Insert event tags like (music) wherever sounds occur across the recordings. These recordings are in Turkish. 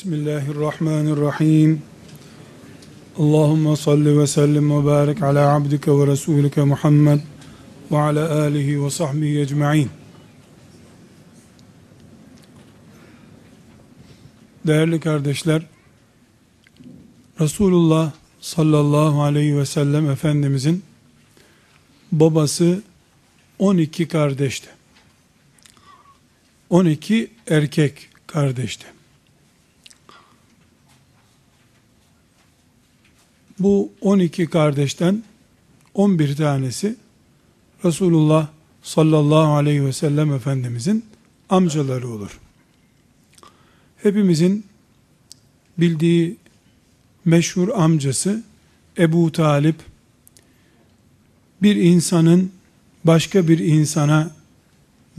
Bismillahirrahmanirrahim. Allahümme salli ve sellim ve barik ala abdike ve resulike Muhammed ve ala alihi ve sahbihi ecma'in. Değerli kardeşler, Resulullah sallallahu aleyhi ve sellem Efendimizin babası 12 kardeşti. 12 erkek kardeşti. Bu 12 kardeşten 11 tanesi Resulullah sallallahu aleyhi ve sellem Efendimizin amcaları olur. Hepimizin bildiği meşhur amcası Ebu Talip bir insanın başka bir insana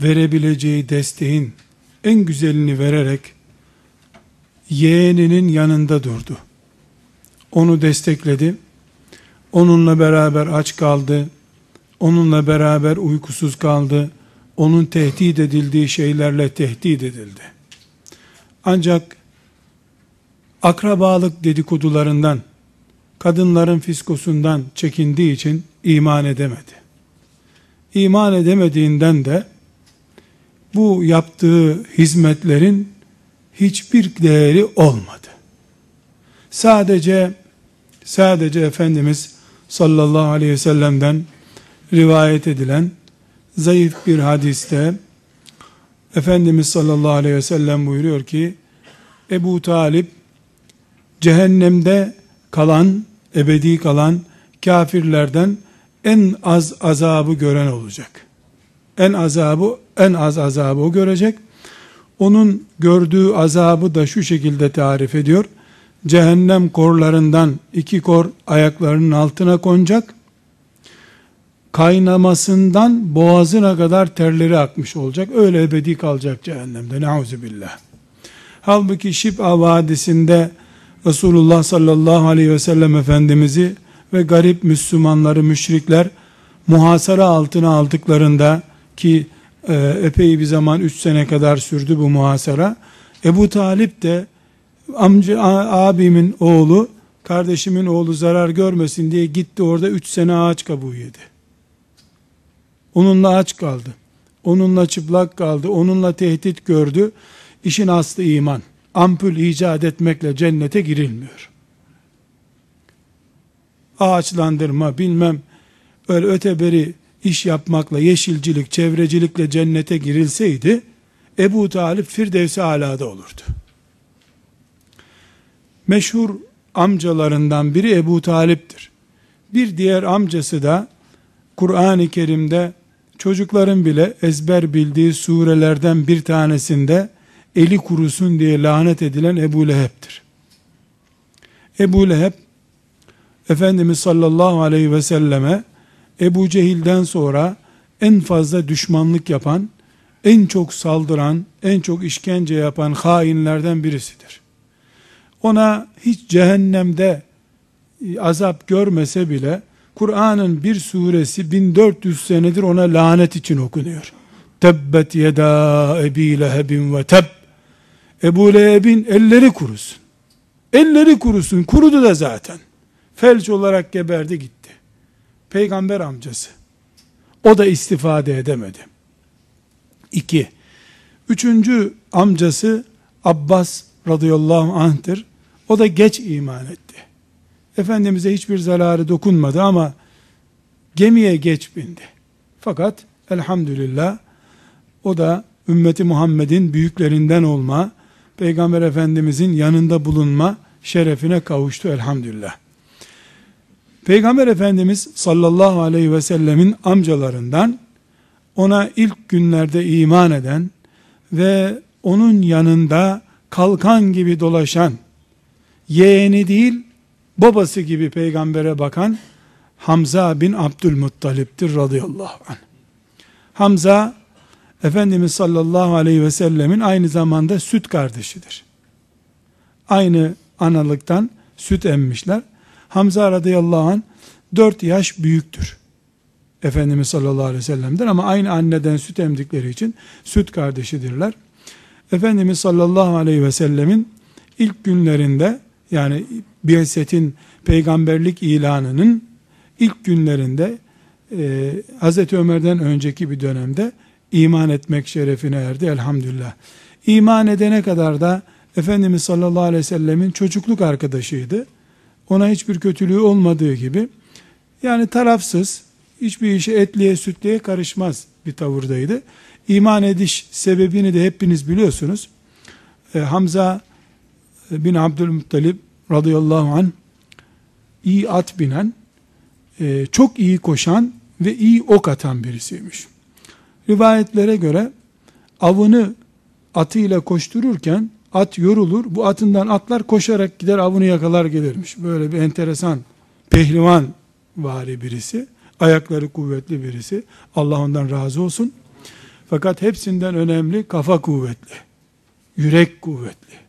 verebileceği desteğin en güzelini vererek yeğeninin yanında durdu. Onu destekledi. Onunla beraber aç kaldı. Onunla beraber uykusuz kaldı. Onun tehdit edildiği şeylerle tehdit edildi. Ancak akrabalık dedikodularından, kadınların fiskosundan çekindiği için iman edemedi. İman edemediğinden de bu yaptığı hizmetlerin hiçbir değeri olmadı. Sadece sadece Efendimiz sallallahu aleyhi ve sellem'den rivayet edilen zayıf bir hadiste Efendimiz sallallahu aleyhi ve sellem buyuruyor ki Ebu Talip cehennemde kalan, ebedi kalan kafirlerden en az azabı gören olacak. En azabı, en az azabı o görecek. Onun gördüğü azabı da şu şekilde tarif ediyor. Cehennem korlarından iki kor ayaklarının altına konacak. Kaynamasından boğazına kadar terleri akmış olacak. Öyle ebedi kalacak cehennemde. Neuzubillah. Halbuki Şib'a Vadisi'nde Resulullah sallallahu aleyhi ve sellem Efendimiz'i ve garip Müslümanları, müşrikler muhasara altına aldıklarında ki e, epey bir zaman 3 sene kadar sürdü bu muhasara. Ebu Talip de amca abimin oğlu, kardeşimin oğlu zarar görmesin diye gitti orada 3 sene ağaç kabuğu yedi. Onunla aç kaldı. Onunla çıplak kaldı. Onunla tehdit gördü. İşin aslı iman. Ampul icat etmekle cennete girilmiyor. Ağaçlandırma bilmem öyle öteberi iş yapmakla, yeşilcilik, çevrecilikle cennete girilseydi, Ebu Talip Firdevs-i Ala'da olurdu. Meşhur amcalarından biri Ebu Talip'tir. Bir diğer amcası da Kur'an-ı Kerim'de çocukların bile ezber bildiği surelerden bir tanesinde eli kurusun diye lanet edilen Ebu Leheb'tir. Ebu Leheb Efendimiz sallallahu aleyhi ve selleme Ebu Cehil'den sonra en fazla düşmanlık yapan, en çok saldıran, en çok işkence yapan hainlerden birisidir. Ona hiç cehennemde azap görmese bile Kur'an'ın bir suresi 1400 senedir ona lanet için okunuyor. Tebbet yeda ebi lehebin ve teb. Ebu Leheb'in elleri kurusun. Elleri kurusun. Kurudu da zaten. Felç olarak geberdi gitti. Peygamber amcası. O da istifade edemedi. İki. Üçüncü amcası Abbas radıyallahu anh'tır. O da geç iman etti. Efendimiz'e hiçbir zararı dokunmadı ama gemiye geç bindi. Fakat elhamdülillah o da ümmeti Muhammed'in büyüklerinden olma, Peygamber Efendimiz'in yanında bulunma şerefine kavuştu elhamdülillah. Peygamber Efendimiz sallallahu aleyhi ve sellemin amcalarından ona ilk günlerde iman eden ve onun yanında kalkan gibi dolaşan yeğeni değil babası gibi peygambere bakan Hamza bin Abdülmuttalip'tir radıyallahu anh. Hamza Efendimiz sallallahu aleyhi ve sellemin aynı zamanda süt kardeşidir. Aynı analıktan süt emmişler. Hamza radıyallahu anh 4 yaş büyüktür. Efendimiz sallallahu aleyhi ve sellem'den ama aynı anneden süt emdikleri için süt kardeşidirler. Efendimiz sallallahu aleyhi ve sellemin ilk günlerinde yani Biyeset'in peygamberlik ilanının ilk günlerinde e, Hz. Ömer'den önceki bir dönemde iman etmek şerefine erdi elhamdülillah. İman edene kadar da Efendimiz sallallahu aleyhi ve sellemin çocukluk arkadaşıydı. Ona hiçbir kötülüğü olmadığı gibi yani tarafsız hiçbir işe etliye sütliye karışmaz bir tavırdaydı. İman ediş sebebini de hepiniz biliyorsunuz. Ee, Hamza bin Abdülmuttalib radıyallahu anh iyi at binen, e, çok iyi koşan ve iyi ok atan birisiymiş. Rivayetlere göre avını atıyla koştururken at yorulur. Bu atından atlar koşarak gider avını yakalar gelirmiş. Böyle bir enteresan pehlivan vari birisi. Ayakları kuvvetli birisi. Allah ondan razı olsun. Fakat hepsinden önemli kafa kuvvetli. Yürek kuvvetli.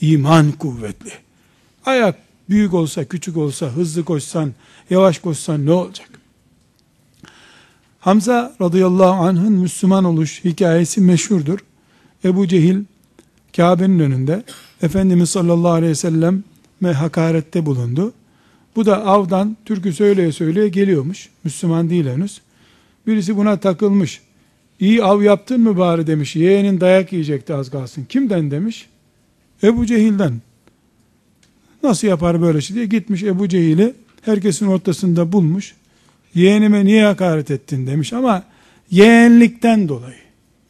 İman kuvvetli. Ayak büyük olsa, küçük olsa, hızlı koşsan, yavaş koşsan ne olacak? Hamza radıyallahu anh'ın Müslüman oluş hikayesi meşhurdur. Ebu Cehil Kabe'nin önünde Efendimiz sallallahu aleyhi ve sellem hakarette bulundu. Bu da avdan türkü söyleye söyleye geliyormuş. Müslüman değil henüz. Birisi buna takılmış. İyi av yaptın mı bari demiş. Yeğenin dayak yiyecekti az kalsın. Kimden demiş? Ebu Cehil'den. Nasıl yapar böyle şey diye gitmiş Ebu Cehil'i herkesin ortasında bulmuş. Yeğenime niye hakaret ettin demiş ama yeğenlikten dolayı.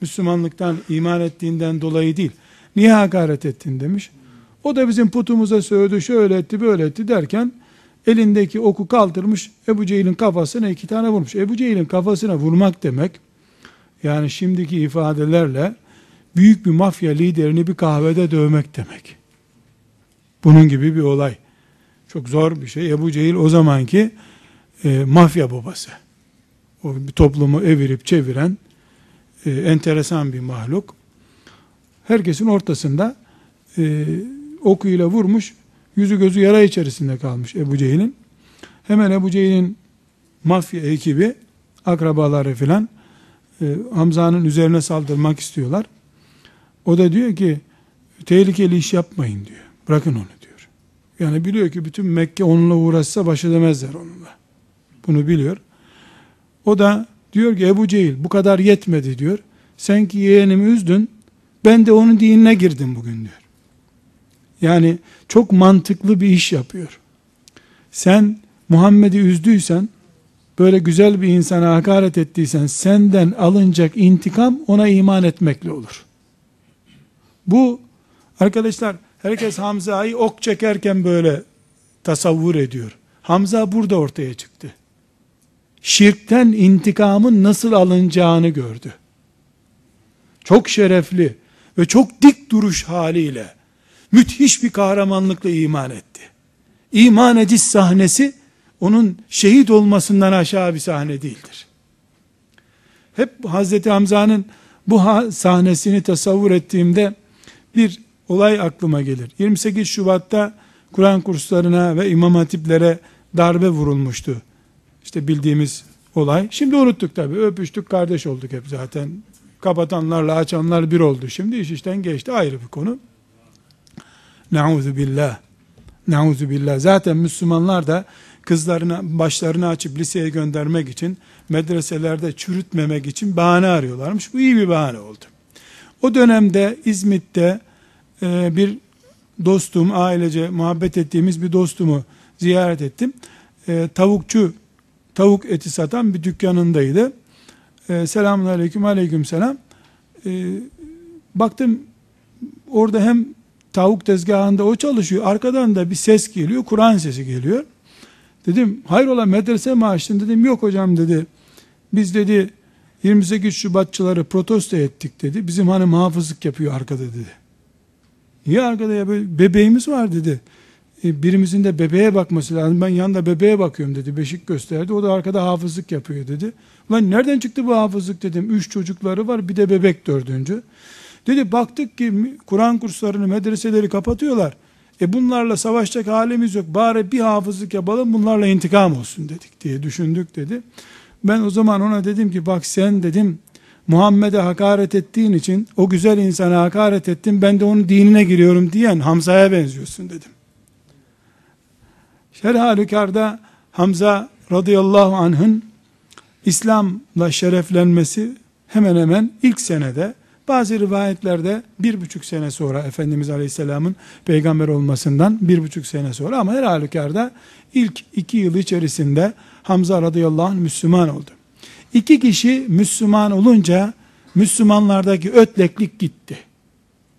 Müslümanlıktan, iman ettiğinden dolayı değil. Niye hakaret ettin demiş. O da bizim putumuza sövdü, şöyle etti, böyle etti derken elindeki oku kaldırmış, Ebu Cehil'in kafasına iki tane vurmuş. Ebu Cehil'in kafasına vurmak demek, yani şimdiki ifadelerle büyük bir mafya liderini bir kahvede dövmek demek. Bunun gibi bir olay. Çok zor bir şey. Ebu Cehil o zamanki e, mafya babası. O bir toplumu evirip çeviren e, enteresan bir mahluk. Herkesin ortasında e, okuyla vurmuş, yüzü gözü yara içerisinde kalmış Ebu Cehil'in. Hemen Ebu Cehil'in mafya ekibi, akrabaları filan e, Hamza'nın üzerine saldırmak istiyorlar. O da diyor ki tehlikeli iş yapmayın diyor. Bırakın onu diyor. Yani biliyor ki bütün Mekke onunla uğraşsa baş edemezler onunla. Bunu biliyor. O da diyor ki Ebu Cehil bu kadar yetmedi diyor. Sen ki yeğenimi üzdün ben de onun dinine girdim bugün diyor. Yani çok mantıklı bir iş yapıyor. Sen Muhammed'i üzdüysen, böyle güzel bir insana hakaret ettiysen, senden alınacak intikam ona iman etmekle olur. Bu arkadaşlar herkes Hamza'yı ok çekerken böyle tasavvur ediyor. Hamza burada ortaya çıktı. Şirkten intikamın nasıl alınacağını gördü. Çok şerefli, ve çok dik duruş haliyle müthiş bir kahramanlıkla iman etti. İman ediş sahnesi onun şehit olmasından aşağı bir sahne değildir. Hep Hazreti Hamza'nın bu sahnesini tasavvur ettiğimde bir olay aklıma gelir. 28 Şubat'ta Kur'an kurslarına ve imam hatiplere darbe vurulmuştu. İşte bildiğimiz olay. Şimdi unuttuk tabii. Öpüştük, kardeş olduk hep zaten. Kapatanlarla açanlar bir oldu. Şimdi iş işten geçti ayrı bir konu. Nauzu billah. Nauzu billah. Zaten Müslümanlar da kızlarına başlarını açıp liseye göndermek için medreselerde çürütmemek için bahane arıyorlarmış. Bu iyi bir bahane oldu. O dönemde İzmit'te e, bir dostum, ailece muhabbet ettiğimiz bir dostumu ziyaret ettim. E, tavukçu, tavuk eti satan bir dükkanındaydı. E, selamun aleyküm, aleyküm selam. E, baktım orada hem tavuk tezgahında o çalışıyor, arkadan da bir ses geliyor, Kur'an sesi geliyor. Dedim, hayrola medrese mi? Dedim, yok hocam dedi. Biz dedi, 28 Şubatçıları protesto ettik dedi. Bizim hanım hafızlık yapıyor arkada dedi. Niye arkada ya böyle bebeğimiz var dedi. E, birimizin de bebeğe bakması lazım. Ben yanında bebeğe bakıyorum dedi. Beşik gösterdi. O da arkada hafızlık yapıyor dedi. Ulan nereden çıktı bu hafızlık dedim. Üç çocukları var bir de bebek dördüncü. Dedi baktık ki Kur'an kurslarını medreseleri kapatıyorlar. E bunlarla savaşacak halimiz yok. Bari bir hafızlık yapalım bunlarla intikam olsun dedik diye düşündük dedi. Ben o zaman ona dedim ki bak sen dedim Muhammed'e hakaret ettiğin için o güzel insana hakaret ettin ben de onun dinine giriyorum diyen Hamza'ya benziyorsun dedim. Şerh halükarda Hamza radıyallahu anh'ın İslam'la şereflenmesi hemen hemen ilk senede bazı rivayetlerde bir buçuk sene sonra Efendimiz Aleyhisselam'ın peygamber olmasından bir buçuk sene sonra ama her halükarda ilk iki yıl içerisinde Hamza radıyallahu anh Müslüman oldu. İki kişi Müslüman olunca Müslümanlardaki ötleklik gitti.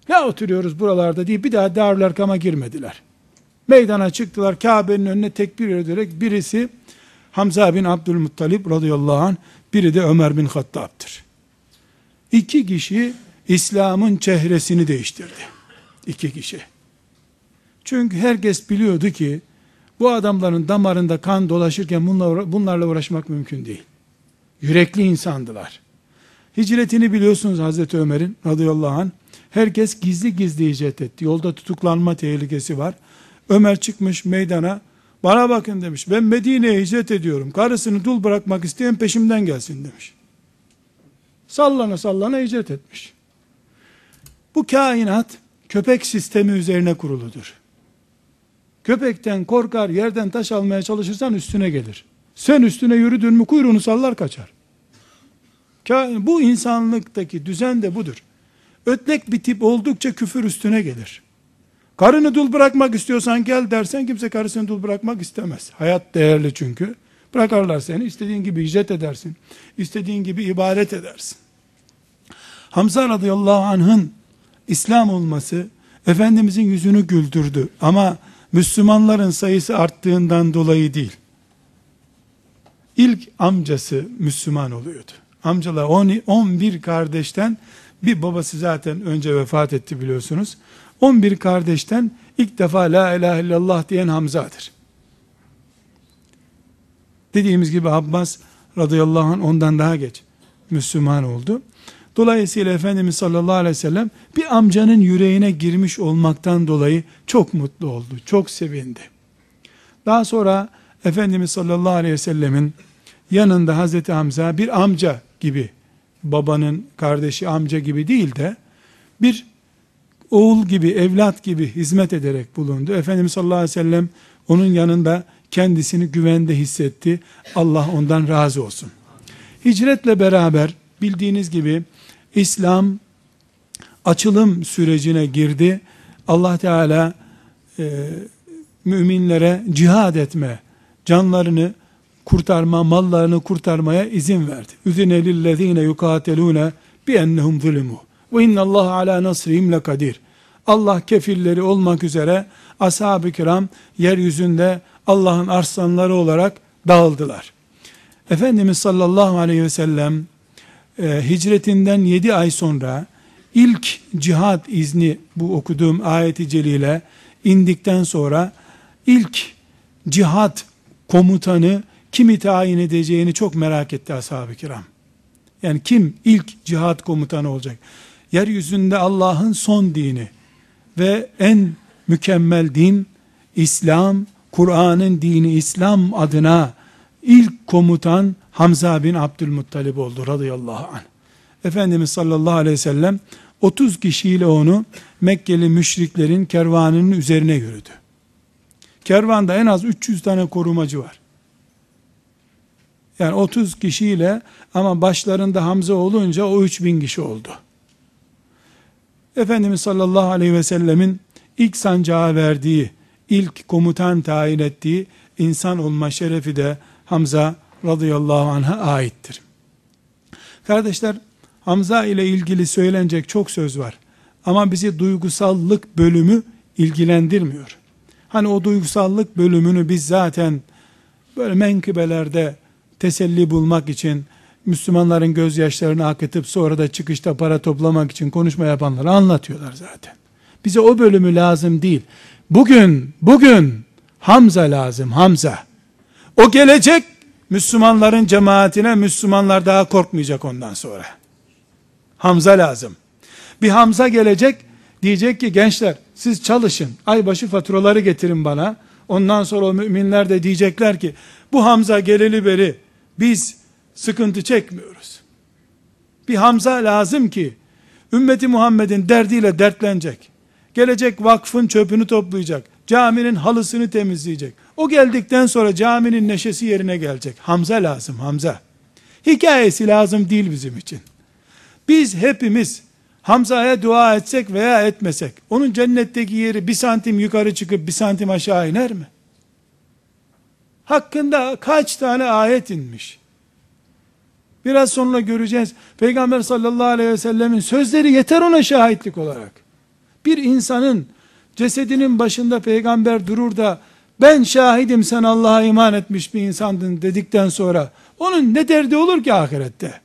Ne oturuyoruz buralarda diye bir daha Darül Erkam'a girmediler. Meydana çıktılar Kabe'nin önüne tekbir ederek birisi Hamza bin Abdülmuttalip radıyallahu anh biri de Ömer bin Hattab'dır. İki kişi İslam'ın çehresini değiştirdi. İki kişi. Çünkü herkes biliyordu ki bu adamların damarında kan dolaşırken bunlarla, uğraşmak mümkün değil. Yürekli insandılar. Hicretini biliyorsunuz Hazreti Ömer'in radıyallahu anh. Herkes gizli gizli hicret etti. Yolda tutuklanma tehlikesi var. Ömer çıkmış meydana. Bana bakın demiş. Ben Medine'ye hicret ediyorum. Karısını dul bırakmak isteyen peşimden gelsin demiş. Sallana sallana hicret etmiş. Bu kainat köpek sistemi üzerine kuruludur. Köpekten korkar, yerden taş almaya çalışırsan üstüne gelir. Sen üstüne yürüdün mü kuyruğunu sallar kaçar. Bu insanlıktaki düzen de budur. Ötlek bir tip oldukça küfür üstüne gelir. Karını dul bırakmak istiyorsan gel dersen kimse karısını dul bırakmak istemez. Hayat değerli çünkü. Bırakarlar seni istediğin gibi hicret edersin. İstediğin gibi ibadet edersin. Hamza radıyallahu anh'ın İslam olması Efendimizin yüzünü güldürdü. Ama Müslümanların sayısı arttığından dolayı değil. İlk amcası Müslüman oluyordu. Amcalar 11 kardeşten bir babası zaten önce vefat etti biliyorsunuz. 11 kardeşten ilk defa la ilahe illallah diyen Hamza'dır. Dediğimiz gibi Abbas radıyallahu anh ondan daha geç Müslüman oldu. Dolayısıyla Efendimiz sallallahu aleyhi ve sellem bir amcanın yüreğine girmiş olmaktan dolayı çok mutlu oldu, çok sevindi. Daha sonra Efendimiz sallallahu aleyhi ve sellemin yanında Hazreti Hamza bir amca gibi, babanın kardeşi amca gibi değil de bir oğul gibi, evlat gibi hizmet ederek bulundu. Efendimiz sallallahu aleyhi ve sellem onun yanında kendisini güvende hissetti. Allah ondan razı olsun. Hicretle beraber bildiğiniz gibi İslam açılım sürecine girdi. Allah Teala e, müminlere cihad etme, canlarını kurtarma, mallarını kurtarmaya izin verdi. Üzine lillezine yukatelune bi ennehum zulimu. Ve innallahu ala nasrihim lekadir. Allah kefilleri olmak üzere ashab-ı kiram yeryüzünde Allah'ın arslanları olarak dağıldılar. Efendimiz sallallahu aleyhi ve sellem e, hicretinden 7 ay sonra ilk cihat izni bu okuduğum ayeti celile indikten sonra ilk cihat komutanı kimi tayin edeceğini çok merak etti ashab-ı kiram. Yani kim ilk cihat komutanı olacak? Yeryüzünde Allah'ın son dini ve en mükemmel din İslam, Kur'an'ın dini İslam adına ilk komutan Hamza bin Abdülmuttalib oldu radıyallahu anh. Efendimiz sallallahu aleyhi ve sellem 30 kişiyle onu Mekkeli müşriklerin kervanının üzerine yürüdü. Kervanda en az 300 tane korumacı var. Yani 30 kişiyle ama başlarında Hamza olunca o 3000 kişi oldu. Efendimiz sallallahu aleyhi ve sellemin ilk sancağı verdiği, ilk komutan tayin ettiği insan olma şerefi de Hamza radıyallahu anh'a aittir. Kardeşler, Hamza ile ilgili söylenecek çok söz var. Ama bizi duygusallık bölümü ilgilendirmiyor. Hani o duygusallık bölümünü biz zaten böyle menkıbelerde teselli bulmak için Müslümanların gözyaşlarını akıtıp sonra da çıkışta para toplamak için konuşma yapanları anlatıyorlar zaten. Bize o bölümü lazım değil. Bugün, bugün Hamza lazım, Hamza. O gelecek Müslümanların cemaatine Müslümanlar daha korkmayacak ondan sonra. Hamza lazım. Bir Hamza gelecek diyecek ki gençler siz çalışın aybaşı faturaları getirin bana. Ondan sonra o müminler de diyecekler ki bu Hamza geleli beri biz sıkıntı çekmiyoruz. Bir Hamza lazım ki ümmeti Muhammed'in derdiyle dertlenecek. Gelecek vakfın çöpünü toplayacak. Caminin halısını temizleyecek. O geldikten sonra caminin neşesi yerine gelecek. Hamza lazım Hamza. Hikayesi lazım değil bizim için. Biz hepimiz Hamza'ya dua etsek veya etmesek, onun cennetteki yeri bir santim yukarı çıkıp bir santim aşağı iner mi? Hakkında kaç tane ayet inmiş? Biraz sonra göreceğiz. Peygamber sallallahu aleyhi ve sellemin sözleri yeter ona şahitlik olarak. Bir insanın cesedinin başında peygamber durur da ben şahidim sen Allah'a iman etmiş bir insandın dedikten sonra onun ne derdi olur ki ahirette?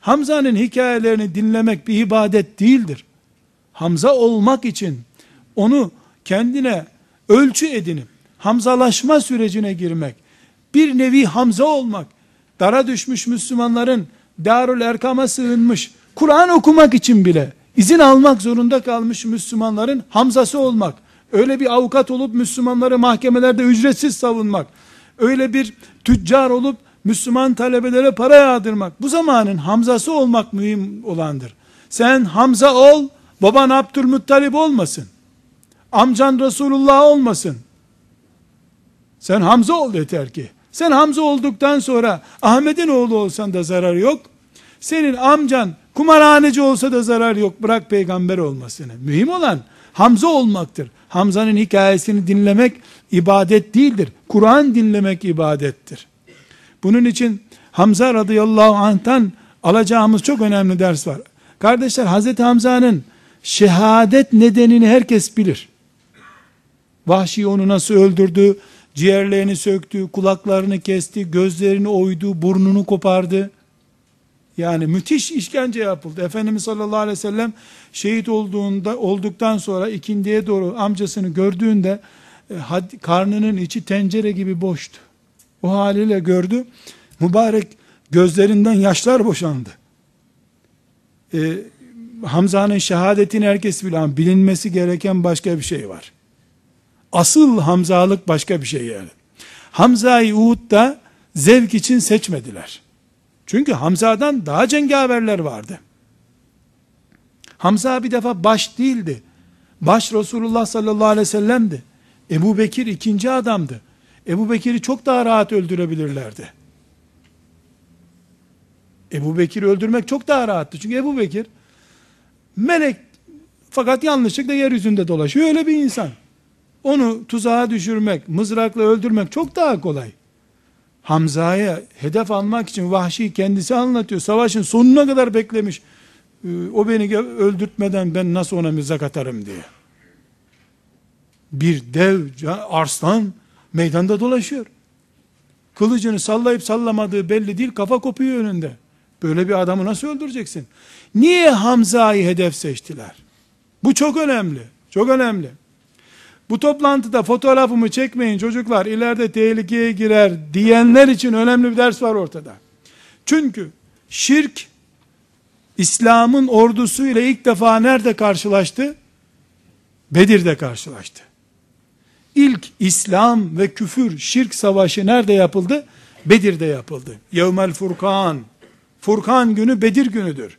Hamza'nın hikayelerini dinlemek bir ibadet değildir. Hamza olmak için onu kendine ölçü edinip Hamzalaşma sürecine girmek, bir nevi Hamza olmak, dara düşmüş Müslümanların Darül Erkam'a sığınmış, Kur'an okumak için bile izin almak zorunda kalmış Müslümanların Hamzası olmak, öyle bir avukat olup Müslümanları mahkemelerde ücretsiz savunmak, öyle bir tüccar olup Müslüman talebelere para yağdırmak, bu zamanın Hamzası olmak mühim olandır. Sen Hamza ol, baban Abdülmuttalip olmasın. Amcan Resulullah olmasın. Sen Hamza ol yeter ki. Sen Hamza olduktan sonra Ahmet'in oğlu olsan da zarar yok. Senin amcan kumarhaneci olsa da zarar yok. Bırak peygamber olmasını. Mühim olan Hamza olmaktır. Hamza'nın hikayesini dinlemek ibadet değildir. Kur'an dinlemek ibadettir. Bunun için Hamza radıyallahu anh'tan alacağımız çok önemli ders var. Kardeşler Hazreti Hamza'nın şehadet nedenini herkes bilir. Vahşi onu nasıl öldürdü, ciğerlerini söktü, kulaklarını kesti, gözlerini oydu, burnunu kopardı. Yani müthiş işkence yapıldı. Efendimiz sallallahu aleyhi ve sellem şehit olduğunda olduktan sonra ikindiye doğru amcasını gördüğünde e, karnının içi tencere gibi boştu. O haliyle gördü. Mübarek gözlerinden yaşlar boşandı. Ee, Hamza'nın şehadetini herkes ama bilinmesi gereken başka bir şey var. Asıl Hamzalık başka bir şey yani. Hamza'yı Uhud'da zevk için seçmediler. Çünkü Hamza'dan daha cengaverler vardı. Hamza bir defa baş değildi. Baş Resulullah sallallahu aleyhi ve sellem'di. Ebu Bekir ikinci adamdı. Ebu Bekir'i çok daha rahat öldürebilirlerdi. Ebu Bekir'i öldürmek çok daha rahattı. Çünkü Ebu Bekir melek fakat yanlışlıkla yeryüzünde dolaşıyor. Öyle bir insan. Onu tuzağa düşürmek, mızrakla öldürmek çok daha kolay. Hamza'ya hedef almak için vahşi kendisi anlatıyor. Savaşın sonuna kadar beklemiş. Ee, o beni öldürtmeden ben nasıl ona mızrak atarım diye. Bir dev arslan meydanda dolaşıyor. Kılıcını sallayıp sallamadığı belli değil, kafa kopuyor önünde. Böyle bir adamı nasıl öldüreceksin? Niye Hamza'yı hedef seçtiler? Bu çok önemli. Çok önemli. Bu toplantıda fotoğrafımı çekmeyin çocuklar ileride tehlikeye girer diyenler için önemli bir ders var ortada. Çünkü şirk İslam'ın ordusu ile ilk defa nerede karşılaştı? Bedir'de karşılaştı. İlk İslam ve küfür şirk savaşı nerede yapıldı? Bedir'de yapıldı. Yevmel Furkan. Furkan günü Bedir günüdür.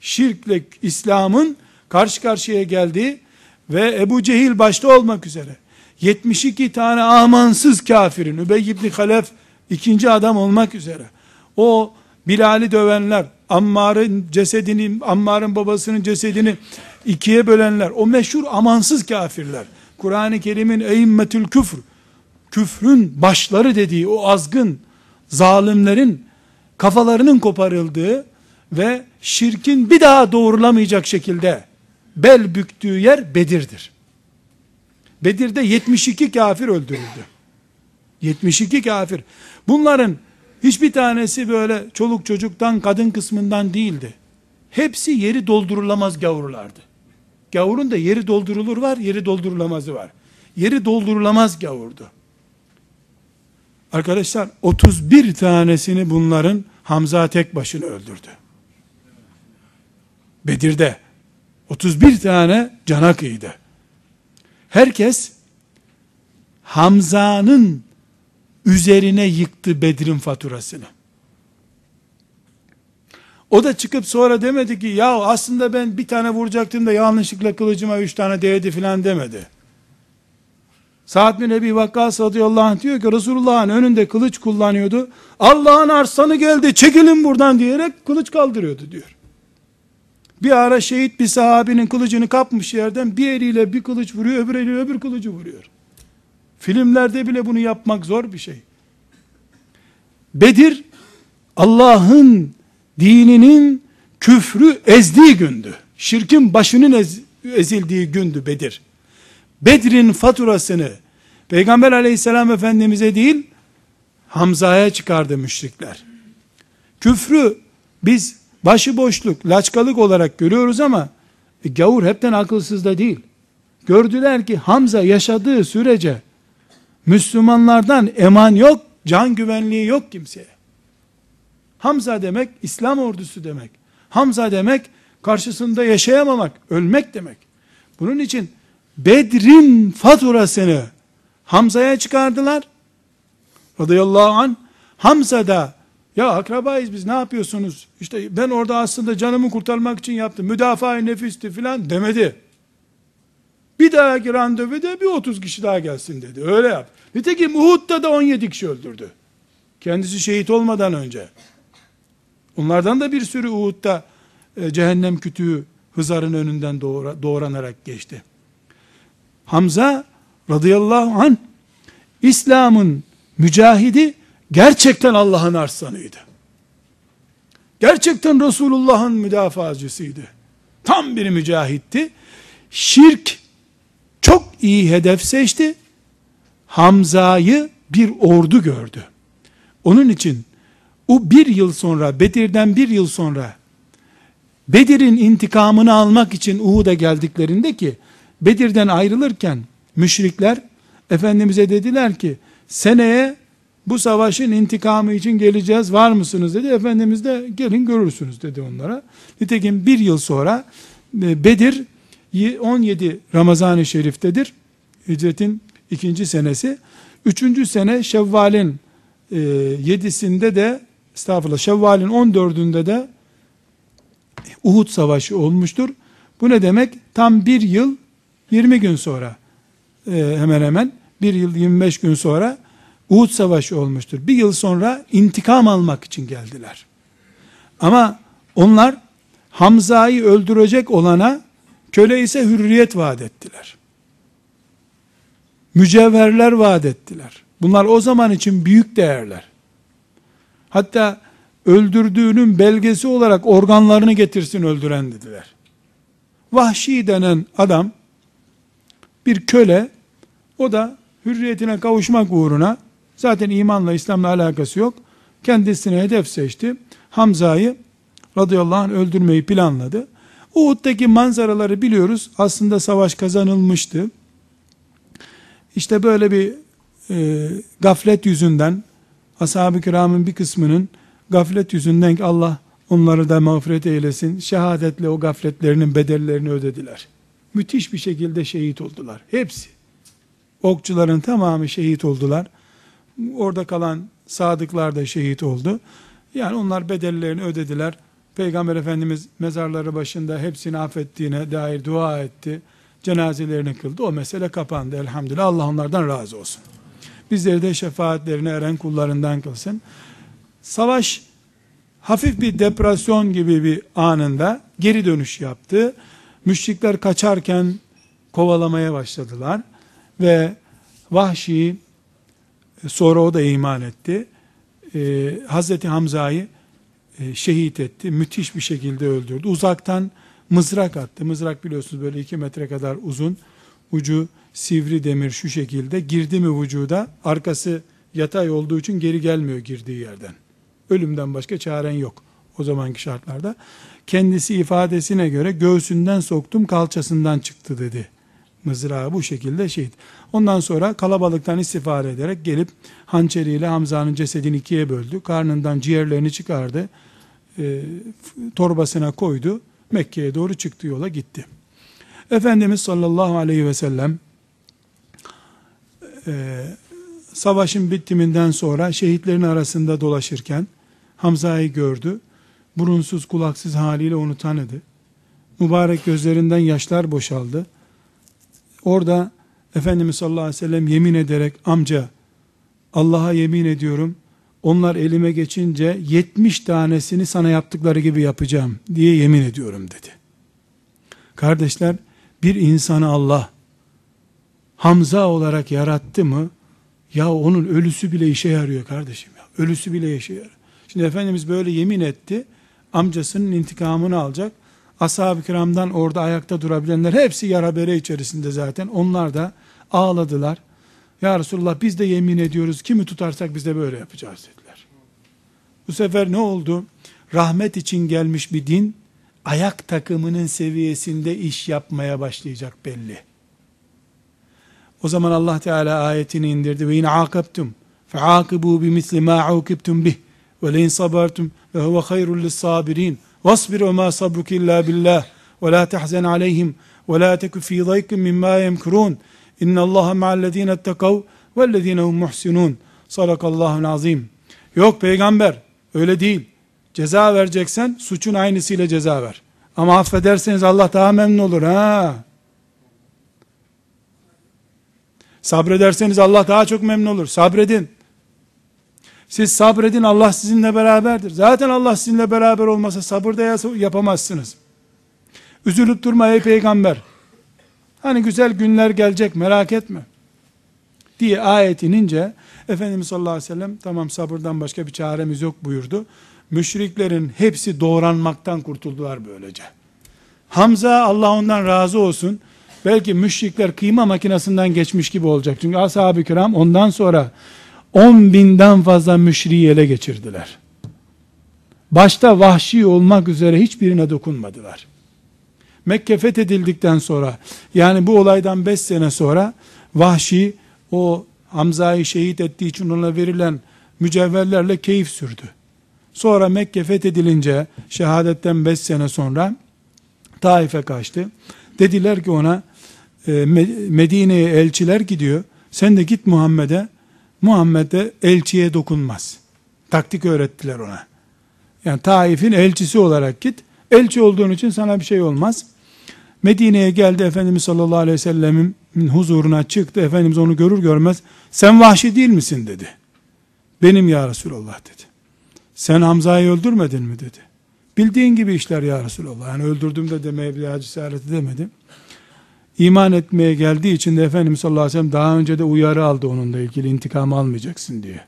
Şirkle İslam'ın karşı karşıya geldiği ve Ebu Cehil başta olmak üzere 72 tane amansız kafirin Übey ibn Halef ikinci adam olmak üzere o Bilal'i dövenler Ammar'ın cesedini Ammar'ın babasının cesedini ikiye bölenler o meşhur amansız kafirler Kur'an-ı Kerim'in eimmetül küfr küfrün başları dediği o azgın zalimlerin kafalarının koparıldığı ve şirkin bir daha doğrulamayacak şekilde bel büktüğü yer Bedir'dir. Bedir'de 72 kafir öldürüldü. 72 kafir. Bunların hiçbir tanesi böyle çoluk çocuktan kadın kısmından değildi. Hepsi yeri doldurulamaz gavurlardı. Gavurun da yeri doldurulur var, yeri doldurulamazı var. Yeri doldurulamaz gavurdu. Arkadaşlar 31 tanesini bunların Hamza tek başına öldürdü. Bedir'de 31 tane cana kıydı. Herkes Hamza'nın üzerine yıktı Bedir'in faturasını. O da çıkıp sonra demedi ki ya aslında ben bir tane vuracaktım da yanlışlıkla kılıcıma üç tane değdi filan demedi. Sa'd bin Ebi Vakkas radıyallahu anh diyor ki Resulullah'ın önünde kılıç kullanıyordu. Allah'ın arslanı geldi çekilin buradan diyerek kılıç kaldırıyordu diyor. Bir ara şehit bir sahabinin kılıcını kapmış yerden bir eliyle bir kılıç vuruyor öbür eliyle öbür kılıcı vuruyor. Filmlerde bile bunu yapmak zor bir şey. Bedir Allah'ın dininin küfrü ezdiği gündü. Şirkin başının ez, ezildiği gündü Bedir. Bedir'in faturasını Peygamber aleyhisselam efendimize değil Hamza'ya çıkardı müşrikler. Küfrü biz başıboşluk, laçkalık olarak görüyoruz ama e, gavur hepten akılsız da değil. Gördüler ki Hamza yaşadığı sürece Müslümanlardan eman yok, can güvenliği yok kimseye. Hamza demek İslam ordusu demek. Hamza demek karşısında yaşayamamak, ölmek demek. Bunun için Bedir'in faturasını Hamza'ya çıkardılar. Radıyallahu an. Hamza da ya akrabayız biz ne yapıyorsunuz? İşte ben orada aslında canımı kurtarmak için yaptım. Müdafaa nefisti filan demedi. Bir dahaki randevuda bir 30 kişi daha gelsin dedi. Öyle yap. Nitekim Uhud'da da 17 kişi öldürdü. Kendisi şehit olmadan önce. Onlardan da bir sürü Uhud'da e, cehennem kütüğü Hızar'ın önünden doğra, doğranarak geçti. Hamza radıyallahu an İslam'ın mücahidi gerçekten Allah'ın arslanıydı. Gerçekten Resulullah'ın müdafacısıydı. Tam bir mücahitti. Şirk çok iyi hedef seçti. Hamza'yı bir ordu gördü. Onun için o bir yıl sonra, Bedir'den bir yıl sonra, Bedir'in intikamını almak için Uhud'a geldiklerinde ki, Bedir'den ayrılırken, müşrikler, Efendimiz'e dediler ki, seneye bu savaşın intikamı için geleceğiz, var mısınız dedi. Efendimiz de gelin görürsünüz dedi onlara. Nitekim bir yıl sonra, e, Bedir, 17 Ramazan-ı Şerif'tedir. Hicretin ikinci senesi. Üçüncü sene Şevval'in e, yedisinde de estağfurullah Şevval'in 14'ünde de Uhud Savaşı olmuştur. Bu ne demek? Tam bir yıl 20 gün sonra e, hemen hemen bir yıl 25 gün sonra Uhud Savaşı olmuştur. Bir yıl sonra intikam almak için geldiler. Ama onlar Hamza'yı öldürecek olana köle ise hürriyet vaat ettiler. Mücevherler vaat ettiler. Bunlar o zaman için büyük değerler. Hatta öldürdüğünün belgesi olarak organlarını getirsin öldüren dediler. Vahşi denen adam bir köle o da hürriyetine kavuşmak uğruna zaten imanla İslam'la alakası yok. Kendisine hedef seçti. Hamza'yı radıyallahu anh öldürmeyi planladı. Uhud'daki manzaraları biliyoruz. Aslında savaş kazanılmıştı. İşte böyle bir e, gaflet yüzünden ashab-ı kiramın bir kısmının gaflet yüzünden Allah onları da mağfiret eylesin. Şehadetle o gafletlerinin bedellerini ödediler. Müthiş bir şekilde şehit oldular. Hepsi. Okçuların tamamı şehit oldular. Orada kalan sadıklar da şehit oldu. Yani onlar bedellerini ödediler. Peygamber Efendimiz mezarları başında hepsini affettiğine dair dua etti. Cenazelerini kıldı. O mesele kapandı elhamdülillah. Allah onlardan razı olsun. Bizleri de şefaatlerine eren kullarından kılsın. Savaş hafif bir depresyon gibi bir anında geri dönüş yaptı. Müşrikler kaçarken kovalamaya başladılar. Ve Vahşi sonra o da iman etti. Ee, Hazreti Hamza'yı e, şehit etti. Müthiş bir şekilde öldürdü. Uzaktan mızrak attı. Mızrak biliyorsunuz böyle iki metre kadar uzun. Ucu sivri demir şu şekilde. Girdi mi vücuda arkası yatay olduğu için geri gelmiyor girdiği yerden. Ölümden başka çaren yok o zamanki şartlarda. Kendisi ifadesine göre göğsünden soktum kalçasından çıktı dedi. Mızrağı bu şekilde şehit. Ondan sonra kalabalıktan istifade ederek gelip hançeriyle Hamza'nın cesedini ikiye böldü. Karnından ciğerlerini çıkardı. E, torbasına koydu. Mekke'ye doğru çıktı yola gitti. Efendimiz sallallahu aleyhi ve sellem e, savaşın bitiminden sonra şehitlerin arasında dolaşırken Hamza'yı gördü. burunsuz kulaksız haliyle onu tanıdı. Mübarek gözlerinden yaşlar boşaldı. Orada Efendimiz sallallahu aleyhi ve sellem yemin ederek amca Allah'a yemin ediyorum onlar elime geçince 70 tanesini sana yaptıkları gibi yapacağım diye yemin ediyorum dedi. Kardeşler bir insanı Allah Hamza olarak yarattı mı ya onun ölüsü bile işe yarıyor kardeşim ya. Ölüsü bile işe yarıyor. Şimdi Efendimiz böyle yemin etti. Amcasının intikamını alacak. Ashab-ı kiramdan orada ayakta durabilenler hepsi yara bere içerisinde zaten. Onlar da ağladılar. Ya Resulullah biz de yemin ediyoruz kimi tutarsak biz de böyle yapacağız dediler. Bu sefer ne oldu? Rahmet için gelmiş bir din ayak takımının seviyesinde iş yapmaya başlayacak belli. O zaman Allah Teala ayetini indirdi ve in akabtum feakibu bimisli ma ukibtum bih ve leyin sabartum ve huve hayrul lissabirin vasbir ve ma sabruk illa billah ve la tahzen aleyhim ve la teku fi daykin mimma yemkurun. İnna allaha ma'allezine ettekav vellezine hum muhsinun. Sadakallahul azim. Yok peygamber öyle değil. Ceza vereceksen suçun aynısıyla ceza ver. Ama affederseniz Allah daha memnun olur ha. Sabrederseniz Allah daha çok memnun olur. Sabredin. Siz sabredin Allah sizinle beraberdir. Zaten Allah sizinle beraber olmasa sabır da yapamazsınız. Üzülüp durma ey peygamber. Hani güzel günler gelecek merak etme. Diye ayet inince Efendimiz sallallahu aleyhi ve sellem tamam sabırdan başka bir çaremiz yok buyurdu. Müşriklerin hepsi doğranmaktan kurtuldular böylece. Hamza Allah ondan razı olsun belki müşrikler kıyma makinesinden geçmiş gibi olacak. Çünkü ashab-ı kiram ondan sonra 10 binden fazla müşriyi ele geçirdiler. Başta vahşi olmak üzere hiçbirine dokunmadılar. Mekke fethedildikten sonra yani bu olaydan 5 sene sonra vahşi o Hamza'yı şehit ettiği için ona verilen mücevherlerle keyif sürdü. Sonra Mekke fethedilince şehadetten 5 sene sonra Taif'e kaçtı. Dediler ki ona e, Medine'ye elçiler gidiyor. Sen de git Muhammed'e. Muhammed'e elçiye dokunmaz. Taktik öğrettiler ona. Yani Taif'in elçisi olarak git. Elçi olduğun için sana bir şey olmaz. Medine'ye geldi Efendimiz sallallahu aleyhi ve sellemin huzuruna çıktı. Efendimiz onu görür görmez sen vahşi değil misin dedi. Benim ya Resulallah dedi. Sen Hamza'yı öldürmedin mi dedi. Bildiğin gibi işler ya Resulallah. Yani öldürdüm de demeye bir cesareti demedim iman etmeye geldiği için de Efendimiz sallallahu aleyhi ve sellem daha önce de uyarı aldı onunla ilgili intikam almayacaksın diye.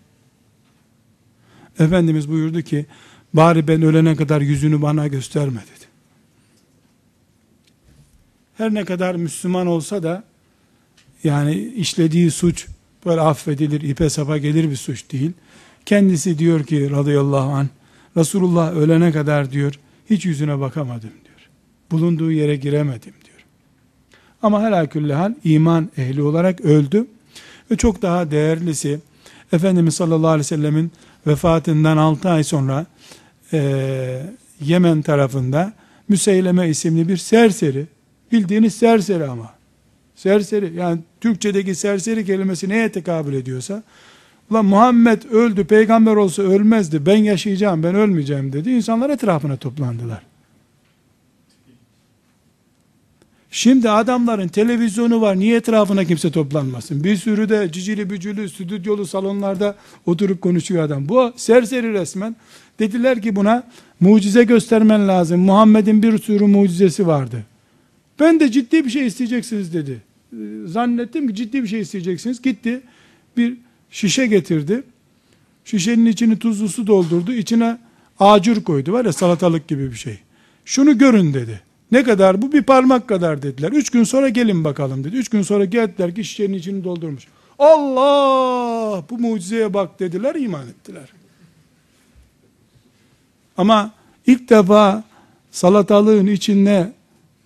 Efendimiz buyurdu ki bari ben ölene kadar yüzünü bana gösterme dedi. Her ne kadar Müslüman olsa da yani işlediği suç böyle affedilir, ipe sapa gelir bir suç değil. Kendisi diyor ki radıyallahu an Resulullah ölene kadar diyor hiç yüzüne bakamadım diyor. Bulunduğu yere giremedim ama helaküllehal iman ehli olarak öldü. Ve çok daha değerlisi Efendimiz sallallahu aleyhi ve sellemin vefatından 6 ay sonra e, Yemen tarafında Müseyleme isimli bir serseri bildiğiniz serseri ama. Serseri yani Türkçedeki serseri kelimesi neye tekabül ediyorsa Ulan Muhammed öldü peygamber olsa ölmezdi ben yaşayacağım ben ölmeyeceğim dedi. İnsanlar etrafına toplandılar Şimdi adamların televizyonu var. Niye etrafına kimse toplanmasın? Bir sürü de cicili bücülü, stüdyolu salonlarda oturup konuşuyor adam. Bu serseri resmen. Dediler ki buna mucize göstermen lazım. Muhammed'in bir sürü mucizesi vardı. Ben de ciddi bir şey isteyeceksiniz dedi. Ee, zannettim ki ciddi bir şey isteyeceksiniz. Gitti bir şişe getirdi. Şişenin içini tuzlu su doldurdu. İçine acur koydu. Var ya salatalık gibi bir şey. Şunu görün dedi. Ne kadar bu? Bir parmak kadar dediler. Üç gün sonra gelin bakalım dedi. Üç gün sonra geldiler ki şişenin içini doldurmuş. Allah bu mucizeye bak dediler iman ettiler. Ama ilk defa salatalığın içine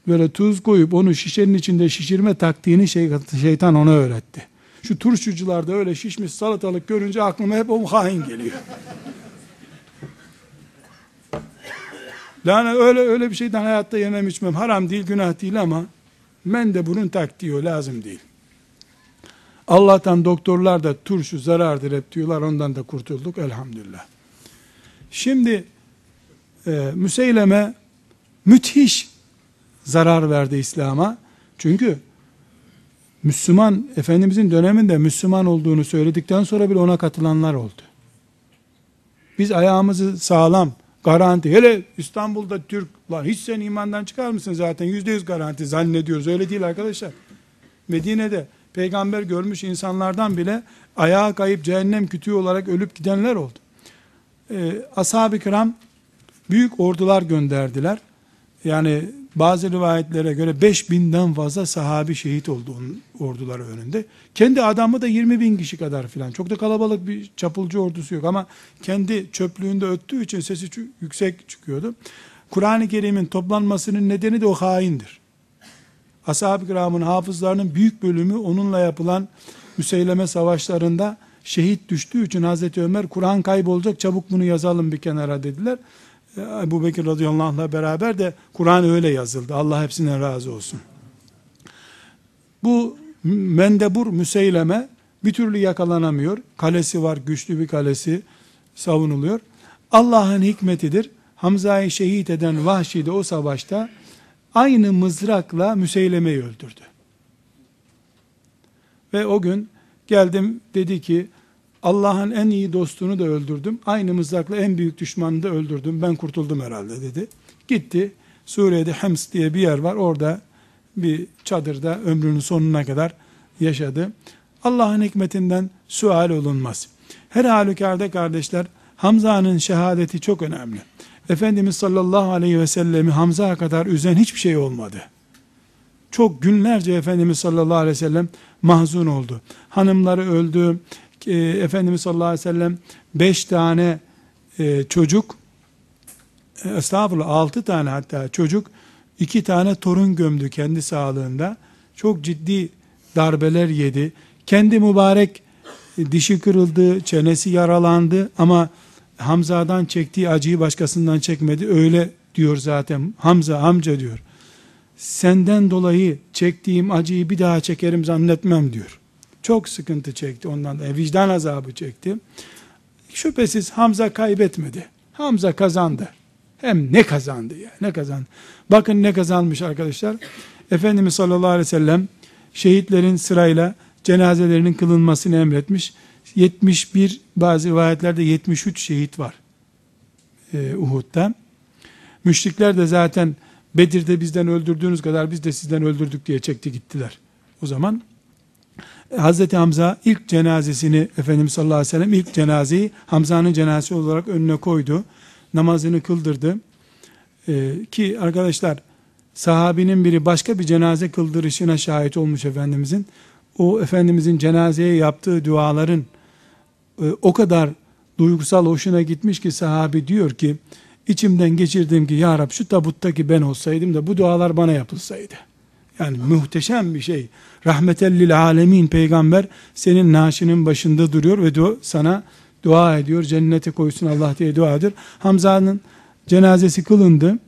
böyle tuz koyup onu şişenin içinde şişirme taktiğini şey, şeytan ona öğretti. Şu turşucularda öyle şişmiş salatalık görünce aklıma hep o hain geliyor. Yani öyle öyle bir şeyden hayatta yemem içmem. Haram değil, günah değil ama men de bunun taktiği lazım değil. Allah'tan doktorlar da turşu zarardır hep diyorlar. Ondan da kurtulduk elhamdülillah. Şimdi Ee, Müseyleme müthiş zarar verdi İslam'a. Çünkü Müslüman, Efendimizin döneminde Müslüman olduğunu söyledikten sonra bile ona katılanlar oldu. Biz ayağımızı sağlam, garanti, hele İstanbul'da Türk, lan hiç sen imandan çıkar mısın zaten yüzde yüz garanti zannediyoruz. Öyle değil arkadaşlar. Medine'de peygamber görmüş insanlardan bile ayağa kayıp cehennem kütüğü olarak ölüp gidenler oldu. Ee, Ashab-ı kiram büyük ordular gönderdiler. Yani bazı rivayetlere göre 5000'den fazla sahabi şehit oldu onun orduları önünde. Kendi adamı da 20 bin kişi kadar filan. Çok da kalabalık bir çapulcu ordusu yok ama kendi çöplüğünde öttüğü için sesi yüksek çıkıyordu. Kur'an-ı Kerim'in toplanmasının nedeni de o haindir. Ashab-ı kiramın hafızlarının büyük bölümü onunla yapılan müseyleme savaşlarında şehit düştüğü için Hazreti Ömer Kur'an kaybolacak çabuk bunu yazalım bir kenara dediler. Ebu Bekir radıyallahu anh'la beraber de Kur'an öyle yazıldı. Allah hepsinden razı olsun. Bu mendebur müseyleme bir türlü yakalanamıyor. Kalesi var, güçlü bir kalesi savunuluyor. Allah'ın hikmetidir. Hamza'yı şehit eden Vahşi de o savaşta aynı mızrakla Müseyleme'yi öldürdü. Ve o gün geldim dedi ki Allah'ın en iyi dostunu da öldürdüm. Aynı mızrakla en büyük düşmanını da öldürdüm. Ben kurtuldum herhalde dedi. Gitti. Suriye'de Hems diye bir yer var. Orada bir çadırda ömrünün sonuna kadar yaşadı. Allah'ın hikmetinden sual olunmaz. Her halükarda kardeşler Hamza'nın şehadeti çok önemli. Efendimiz sallallahu aleyhi ve sellemi Hamza'ya kadar üzen hiçbir şey olmadı. Çok günlerce Efendimiz sallallahu aleyhi ve sellem mahzun oldu. Hanımları öldü, e, Efendimiz sallallahu aleyhi ve sellem beş tane e, çocuk e, estağfurullah altı tane hatta çocuk iki tane torun gömdü kendi sağlığında. Çok ciddi darbeler yedi. Kendi mübarek e, dişi kırıldı, çenesi yaralandı ama Hamza'dan çektiği acıyı başkasından çekmedi. Öyle diyor zaten. Hamza amca diyor. Senden dolayı çektiğim acıyı bir daha çekerim zannetmem diyor. Çok sıkıntı çekti ondan da. Vicdan azabı çekti. Şüphesiz Hamza kaybetmedi. Hamza kazandı. Hem ne kazandı ya ne kazandı. Bakın ne kazanmış arkadaşlar. Efendimiz sallallahu aleyhi ve sellem şehitlerin sırayla cenazelerinin kılınmasını emretmiş. 71 bazı rivayetlerde 73 şehit var ee, Uhud'da. Müşrikler de zaten Bedir'de bizden öldürdüğünüz kadar biz de sizden öldürdük diye çekti gittiler. O zaman Hazreti Hamza ilk cenazesini Efendimiz sallallahu aleyhi ve sellem ilk cenazeyi Hamza'nın cenazesi olarak önüne koydu. Namazını kıldırdı. Ee, ki arkadaşlar sahabinin biri başka bir cenaze kıldırışına şahit olmuş Efendimizin. O Efendimizin cenazeye yaptığı duaların e, o kadar duygusal hoşuna gitmiş ki sahabi diyor ki içimden geçirdim ki ya Rab şu tabuttaki ben olsaydım da bu dualar bana yapılsaydı. Yani muhteşem bir şey. Rahmetellil alemin peygamber senin naaşının başında duruyor ve du sana dua ediyor. Cennete koysun Allah diye dua ediyor. Hamza'nın cenazesi kılındı.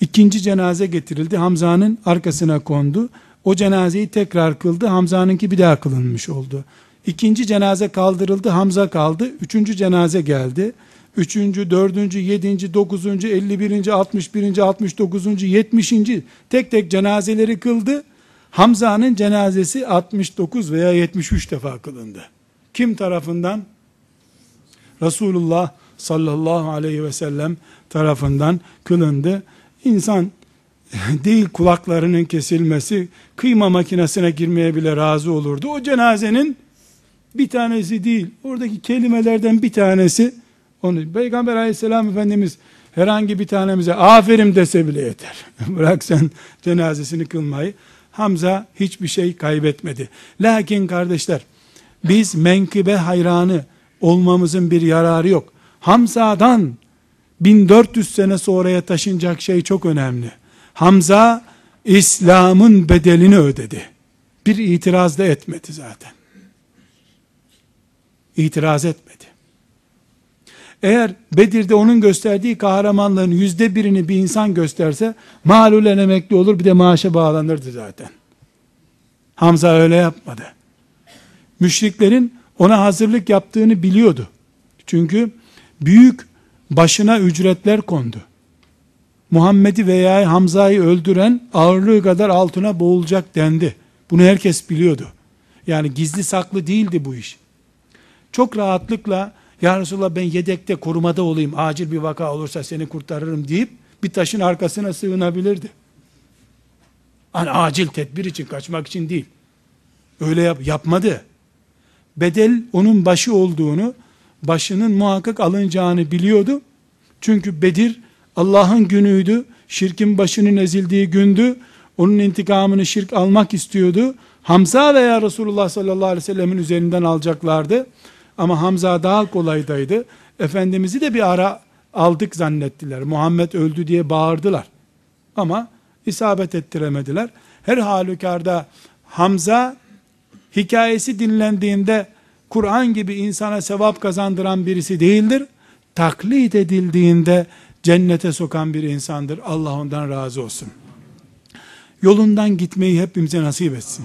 İkinci cenaze getirildi. Hamza'nın arkasına kondu. O cenazeyi tekrar kıldı. Hamza'nınki bir daha kılınmış oldu. İkinci cenaze kaldırıldı. Hamza kaldı. Üçüncü cenaze geldi üçüncü, dördüncü, yedinci, dokuzuncu, elli birinci, altmış birinci, altmış dokuzuncu, yetmişinci tek tek cenazeleri kıldı. Hamza'nın cenazesi 69 veya 73 defa kılındı. Kim tarafından? Resulullah sallallahu aleyhi ve sellem tarafından kılındı. İnsan (laughs) değil kulaklarının kesilmesi, kıyma makinesine girmeye bile razı olurdu. O cenazenin bir tanesi değil, oradaki kelimelerden bir tanesi onu Peygamber aleyhisselam efendimiz herhangi bir tanemize aferin dese bile yeter. (laughs) Bırak sen cenazesini kılmayı. Hamza hiçbir şey kaybetmedi. Lakin kardeşler biz menkıbe hayranı olmamızın bir yararı yok. Hamza'dan 1400 sene sonraya taşınacak şey çok önemli. Hamza İslam'ın bedelini ödedi. Bir itiraz da etmedi zaten. İtiraz etmedi. Eğer Bedir'de onun gösterdiği kahramanlığın yüzde birini bir insan gösterse malulen emekli olur bir de maaşa bağlanırdı zaten. Hamza öyle yapmadı. Müşriklerin ona hazırlık yaptığını biliyordu. Çünkü büyük başına ücretler kondu. Muhammed'i veya Hamza'yı öldüren ağırlığı kadar altına boğulacak dendi. Bunu herkes biliyordu. Yani gizli saklı değildi bu iş. Çok rahatlıkla ya Resulallah ben yedekte korumada olayım acil bir vaka olursa seni kurtarırım deyip bir taşın arkasına sığınabilirdi. Hani acil tedbir için kaçmak için değil. Öyle yap, yapmadı. Bedel onun başı olduğunu, başının muhakkak alınacağını biliyordu. Çünkü Bedir Allah'ın günüydü. Şirkin başının ezildiği gündü. Onun intikamını şirk almak istiyordu. Hamza veya Resulullah sallallahu aleyhi ve sellemin üzerinden alacaklardı. Ama Hamza daha kolaydaydı. Efendimiz'i de bir ara aldık zannettiler. Muhammed öldü diye bağırdılar. Ama isabet ettiremediler. Her halükarda Hamza hikayesi dinlendiğinde Kur'an gibi insana sevap kazandıran birisi değildir. Taklit edildiğinde cennete sokan bir insandır. Allah ondan razı olsun. Yolundan gitmeyi hepimize nasip etsin.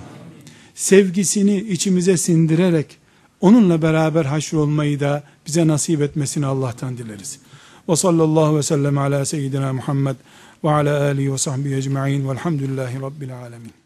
Sevgisini içimize sindirerek onunla beraber haşrolmayı da bize nasip etmesini Allah'tan dileriz. Ve sallallahu ve sellem ala seyyidina Muhammed ve ala alihi ve sahbihi ecma'in velhamdülillahi rabbil alemin.